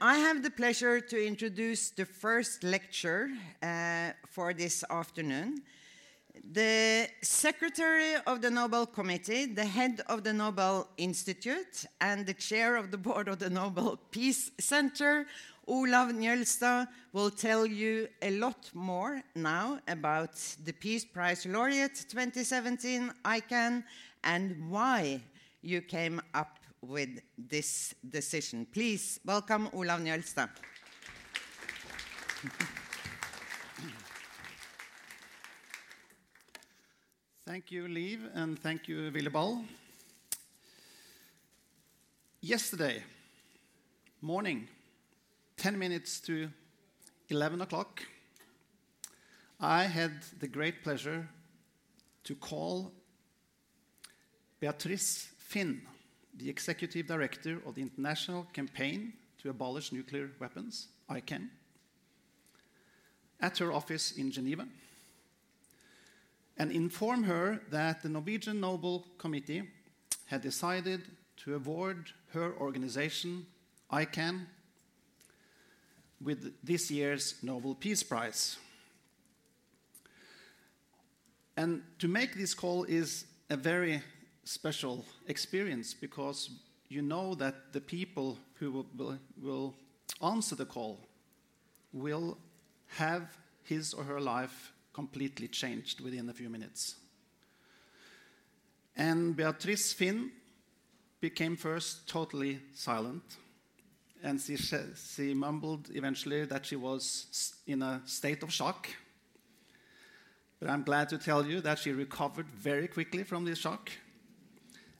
I have the pleasure to introduce the first lecture uh, for this afternoon. The Secretary of the Nobel Committee, the head of the Nobel Institute, and the chair of the board of the Nobel Peace Center, Olav Njølstad, will tell you a lot more now about the Peace Prize Laureate 2017 ICAN and why you came up with this decision. Please welcome Olav Njølstad. Thank you, Liv, and thank you, Willebald. Yesterday morning, 10 minutes to 11 o'clock, I had the great pleasure to call Beatrice Fihn the executive director of the International Campaign to Abolish Nuclear Weapons, ICAN, at her office in Geneva and inform her that the Norwegian Nobel Committee had decided to award her organization, ICAN, with this year's Nobel Peace Prize. And to make this call is a very special experience because you know that the people who will, will, answer the call will have his or her life completely changed within a few minutes. And Beatrice Fihn became first totally silent, and she, she mumbled eventually that she was in a state of shock. But I'm glad to tell you that she recovered very quickly from this shock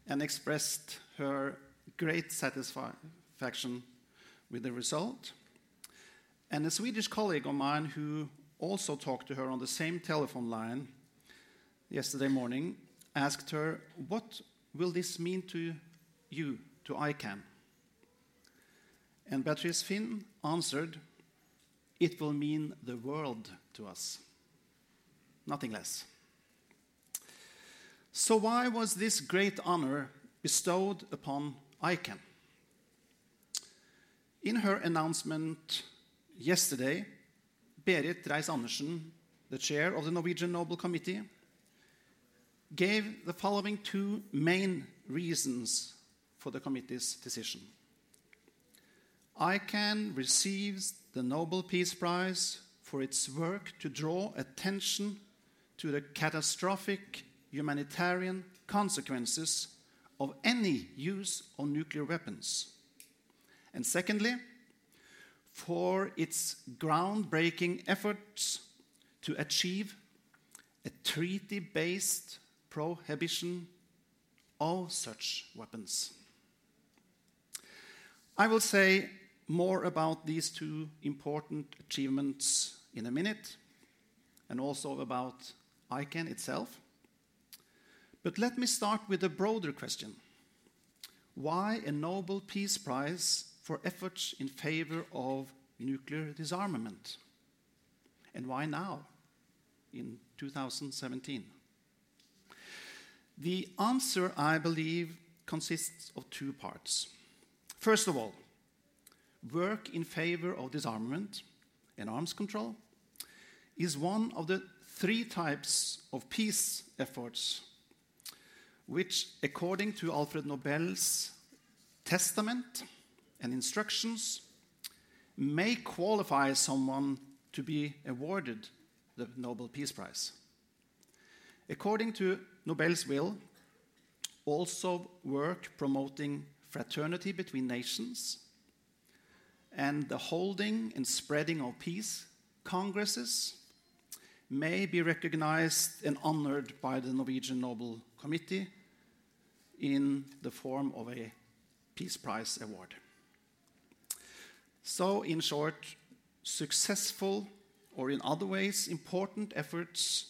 and expressed her great satisfaction with the result. And a Swedish colleague of mine who also talked to her on the same telephone line yesterday morning asked her, What will this mean to you, to ICAN? And Beatrice Fihn answered, It will mean the world to us, nothing less. So, why was this great honor bestowed upon ICAN? In her announcement yesterday, Berit Reiss-Andersen, the chair of the Norwegian Nobel Committee, gave the following two main reasons for the committee's decision. ICAN receives the Nobel Peace Prize for its work to draw attention to the catastrophic humanitarian consequences of any use of nuclear weapons. And secondly, for its groundbreaking efforts to achieve a treaty based prohibition of such weapons. I will say more about these two important achievements in a minute, and also about ICAN itself. But let me start with a broader question Why a Nobel Peace Prize for efforts in favor of nuclear disarmament? And why now, in 2017? The answer, I believe, consists of two parts. First of all, work in favor of disarmament and arms control is one of the three types of peace efforts which, according to Alfred Nobel's testament and instructions, may qualify someone to be awarded the Nobel Peace Prize. According to Nobel's will, also work promoting fraternity between nations and the holding and spreading of peace congresses may be recognized and honored by the Norwegian Nobel Committee in the form of a Peace Prize award. So, in short, successful or in other ways important efforts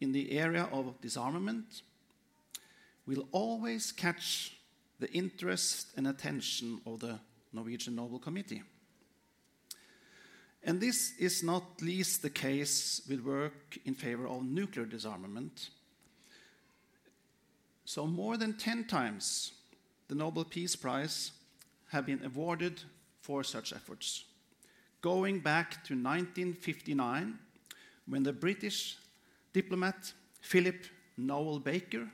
in the area of disarmament will always catch the interest and attention of the Norwegian Nobel Committee. And this is not least the case with work in favor of nuclear disarmament. So, more than 10 times the Nobel Peace Prize have been awarded for such efforts, going back to 1959 when the British diplomat Philip Noel Baker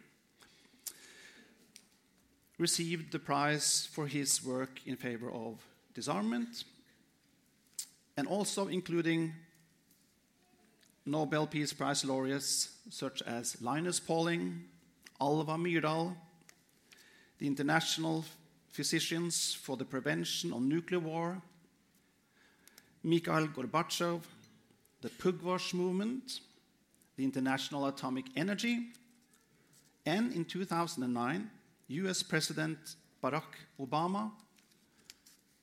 received the prize for his work in favor of disarmament, and also including Nobel Peace Prize laureates such as Linus Pauling, Alva Myrdal, the International Physicians for the Prevention of Nuclear War, Mikhail Gorbachev, the Pugwash Movement, the International Atomic Energy, and in 2009, US President Barack Obama,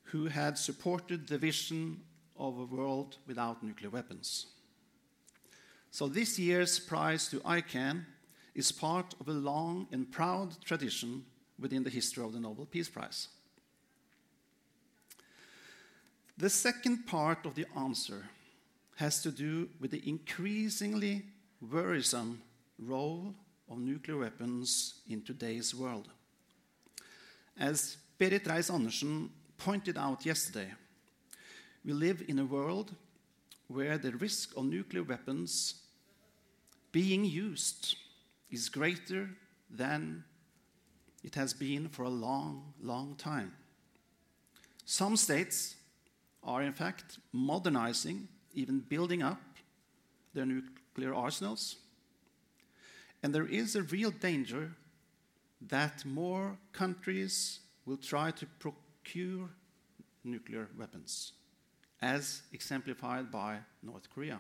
who had supported the vision of a world without nuclear weapons. So, this year's prize to ICAN is part of a long and proud tradition within the history of the Nobel Peace Prize. The second part of the answer has to do with the increasingly worrisome role of nuclear weapons in today's world. As Berit Reiss-Andersen pointed out yesterday, we live in a world where the risk of nuclear weapons being used is greater than it has been for a long, long time. Some states are, in fact, modernizing, even building up their nuclear arsenals. And there is a real danger that more countries will try to procure nuclear weapons, as exemplified by North Korea.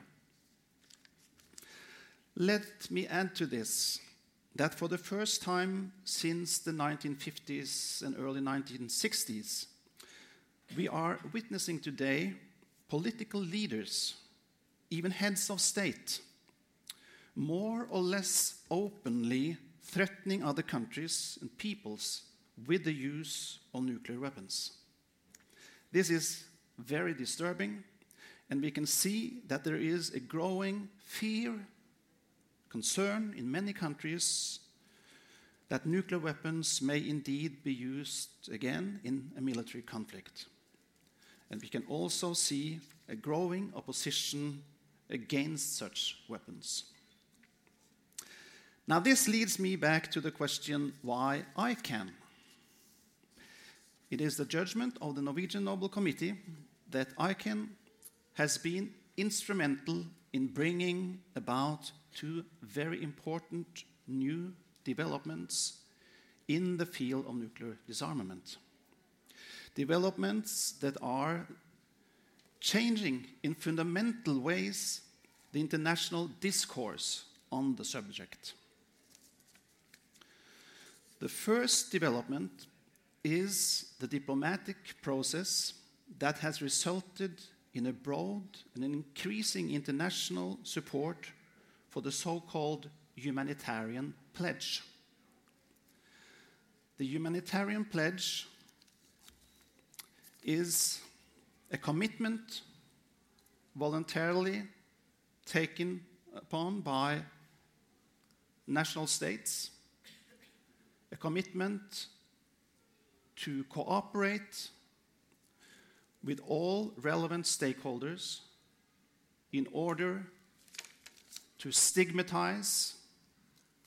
Let me add to this that for the first time since the 1950s and early 1960s, we are witnessing today political leaders, even heads of state, more or less openly threatening other countries and peoples with the use of nuclear weapons. This is very disturbing, and we can see that there is a growing fear concern in many countries that nuclear weapons may indeed be used again in a military conflict. And we can also see a growing opposition against such weapons. Now, this leads me back to the question why ICAN. It is the judgment of the Norwegian Nobel Committee that ICAN has been instrumental in bringing about two very important new developments in the field of nuclear disarmament. Developments that are changing in fundamental ways the international discourse on the subject. The first development is the diplomatic process that has resulted in a broad and an increasing international support for the so called humanitarian pledge. The humanitarian pledge is a commitment voluntarily taken upon by national states, a commitment to cooperate with all relevant stakeholders in order to stigmatize,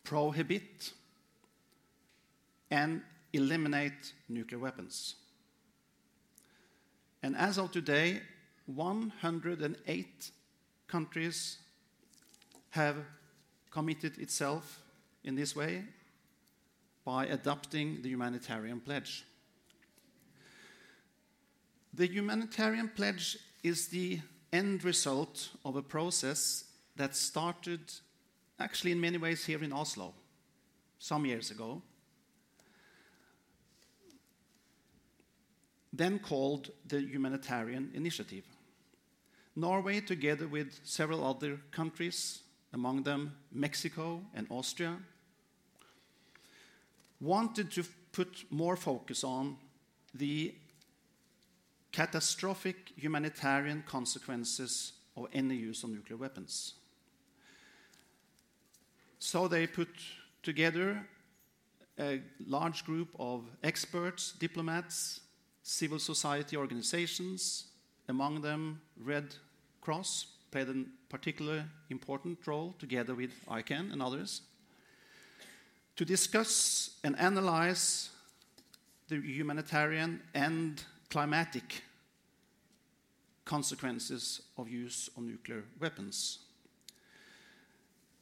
prohibit, and eliminate nuclear weapons. And as of today, 108 countries have committed itself in this way by adopting the humanitarian pledge. The humanitarian pledge is the end result of a process that started actually in many ways here in Oslo some years ago, then called the Humanitarian Initiative. Norway, together with several other countries, among them Mexico and Austria, wanted to put more focus on the catastrophic humanitarian consequences of any use of nuclear weapons. So they put together a large group of experts, diplomats, civil society organizations, among them Red Cross, played a particularly important role together with ICAN and others, to discuss and analyze the humanitarian and climatic consequences of use of nuclear weapons.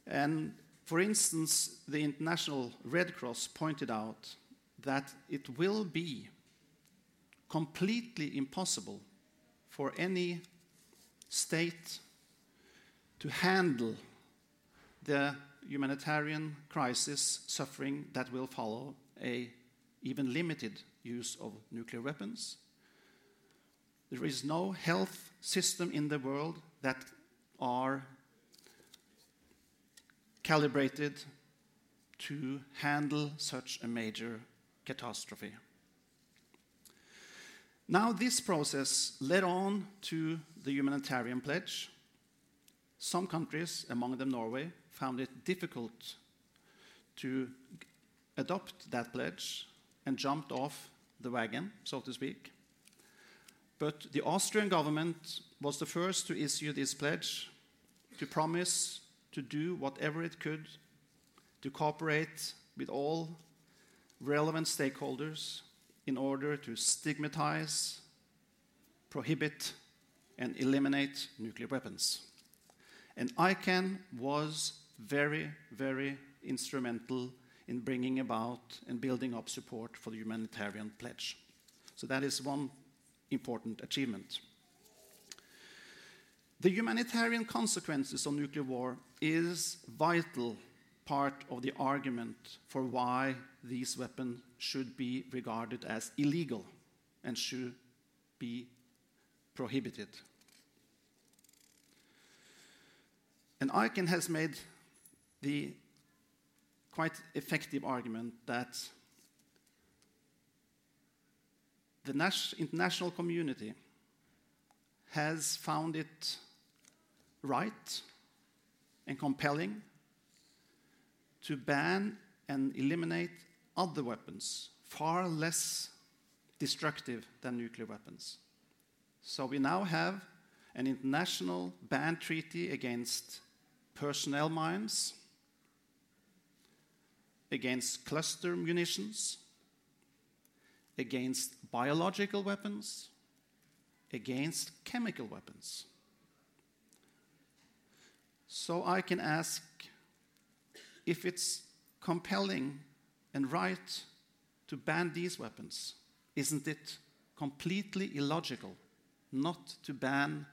And for instance, the International Red Cross pointed out that it will be completely impossible for any state to handle the humanitarian crisis suffering that will follow a even limited use of nuclear weapons. There is no health system in the world that are calibrated to handle such a major catastrophe. Now, this process led on to the humanitarian pledge. Some countries, among them Norway, found it difficult to adopt that pledge and jumped off the wagon, so to speak. But the Austrian government was the first to issue this pledge to promise to do whatever it could to cooperate with all relevant stakeholders in order to stigmatize, prohibit, and eliminate nuclear weapons. And ICAN was very, very instrumental in bringing about and building up support for the humanitarian pledge. So that is one important achievement. The humanitarian consequences of nuclear war is vital part of the argument for why these weapons should be regarded as illegal and should be prohibited. And ICAN has made the quite effective argument that the international community has found it right and compelling to ban and eliminate other weapons far less destructive than nuclear weapons. So we now have an international ban treaty against personnel mines, against cluster munitions, against biological weapons, against chemical weapons. So I can ask if it's compelling and right to ban these weapons, isn't it completely illogical not to ban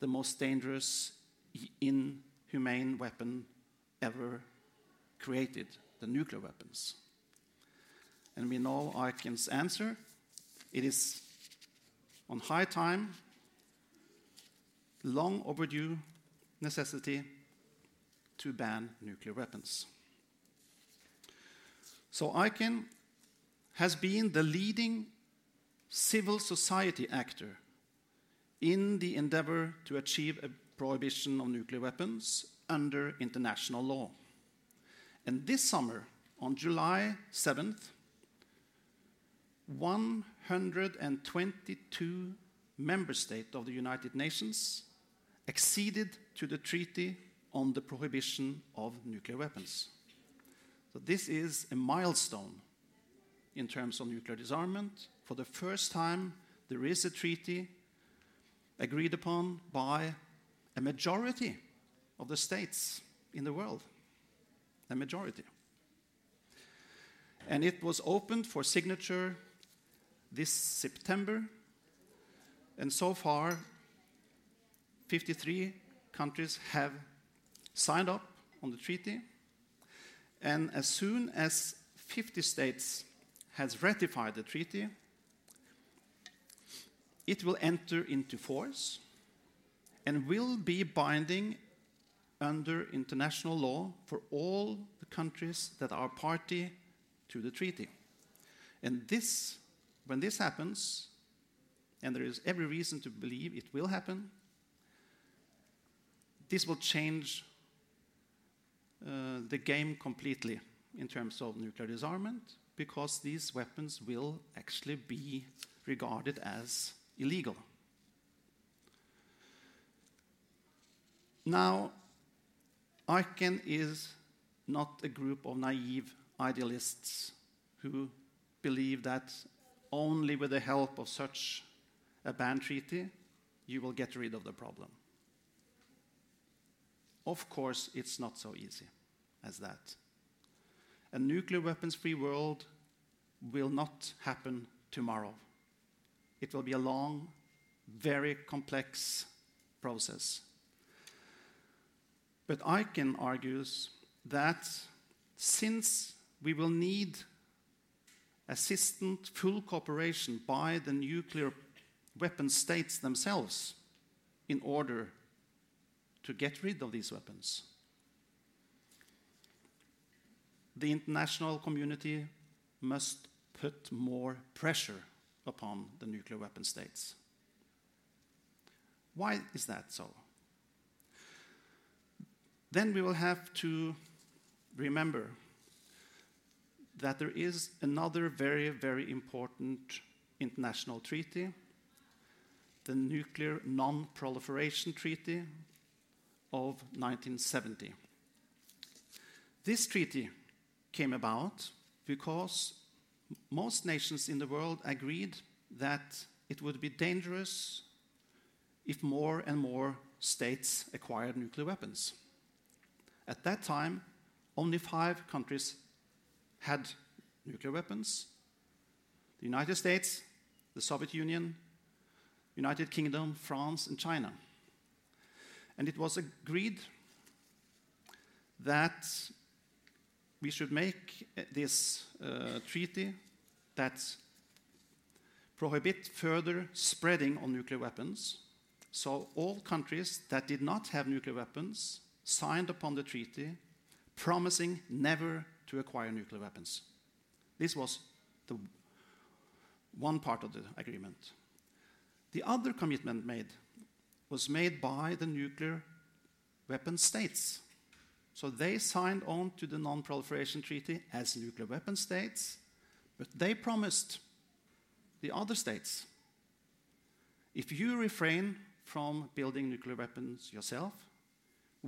the most dangerous, inhumane weapon ever created? the nuclear weapons? And we know ICAN's answer. It is on high time, long overdue necessity to ban nuclear weapons. So ICAN has been the leading civil society actor in the endeavor to achieve a prohibition of nuclear weapons under international law. And this summer, on July 7th, 122 member states of the United Nations acceded to the treaty on the prohibition of nuclear weapons. So this is a milestone in terms of nuclear disarmament. For the first time, there is a treaty agreed upon by a majority of the states in the world a majority. And it was opened for signature this September. And so far, 53 countries have signed up on the treaty. And as soon as 50 states has ratified the treaty, it will enter into force and will be binding under international law for all the countries that are party to the treaty. And this, when this happens, and there is every reason to believe it will happen, this will change Uh, the game completely in terms of nuclear disarmament because these weapons will actually be regarded as illegal. Now, ICAN is not a group of naive idealists who believe that only with the help of such a ban treaty you will get rid of the problem. Of course, it's not so easy as that. A nuclear weapons free world will not happen tomorrow. It will be a long, very complex process. But ICAN argues that since we will need assistant full cooperation by the nuclear weapon states themselves in order to get rid of these weapons. The international community must put more pressure upon the nuclear weapon states. Why is that so? Then we will have to remember that there is another very, very important international treaty, the Nuclear Non Proliferation Treaty of 1970. This treaty came about because most nations in the world agreed that it would be dangerous if more and more states acquired nuclear weapons. At that time, only five countries had nuclear weapons the United States, the Soviet Union, United Kingdom, France, and China. And it was agreed that we should make this uh, treaty that prohibit further spreading of nuclear weapons. So all countries that did not have nuclear weapons signed upon the treaty, promising never to acquire nuclear weapons. This was the one part of the agreement. The other commitment made was made by the nuclear weapon states. So they signed on to the Non Proliferation Treaty as nuclear weapon states, but they promised the other states if you refrain from building nuclear weapons yourself,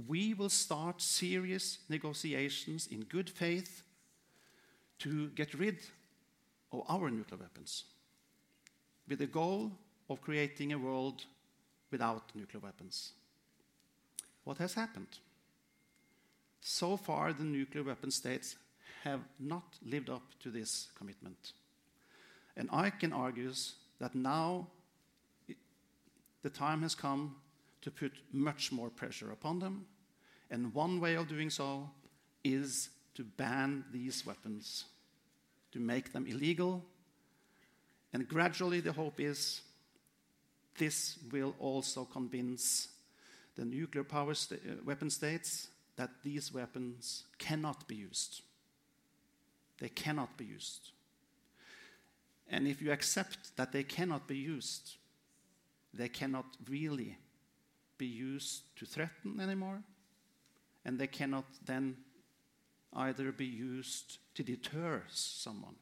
we will start serious negotiations in good faith to get rid of our nuclear weapons with the goal of creating a world without nuclear weapons. What has happened? So far, the nuclear weapon states have not lived up to this commitment. And ICAN argues that now the time has come to put much more pressure upon them. And one way of doing so is to ban these weapons, to make them illegal. And gradually, the hope is this will also convince the nuclear power sta uh, weapon states that these weapons cannot be used. They cannot be used. And if you accept that they cannot be used, they cannot really be used to threaten anymore, and they cannot then either be used to deter someone.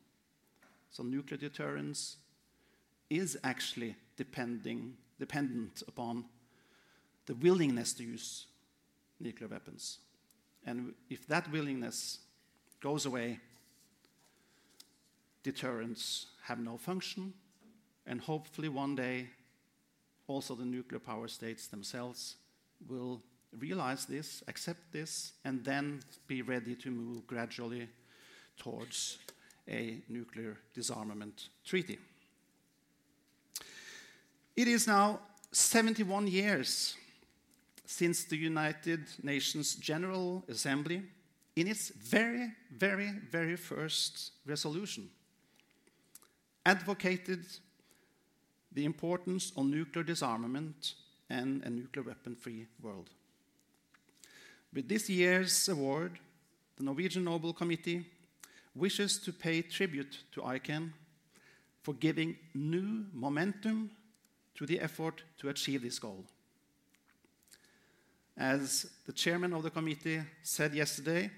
So nuclear deterrence is actually depending, dependent upon the willingness to use nuclear weapons. And if that willingness goes away, deterrence have no function, and hopefully one day also the nuclear power states themselves will realize this, accept this, and then be ready to move gradually towards a nuclear disarmament treaty. It is now 71 years since the United Nations General Assembly, in its very, very, very first resolution, advocated the importance of nuclear disarmament and a nuclear weapon free world. With this year's award, the Norwegian Nobel Committee wishes to pay tribute to ICAN for giving new momentum to the effort to achieve this goal. As the chairman of the committee said yesterday,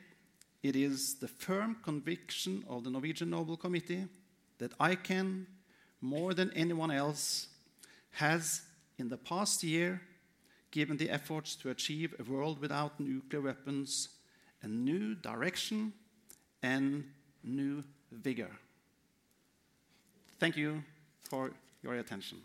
it is the firm conviction of the Norwegian Nobel Committee that ICAN more than anyone else, has in the past year given the efforts to achieve a world without nuclear weapons a new direction and new vigor. Thank you for your attention.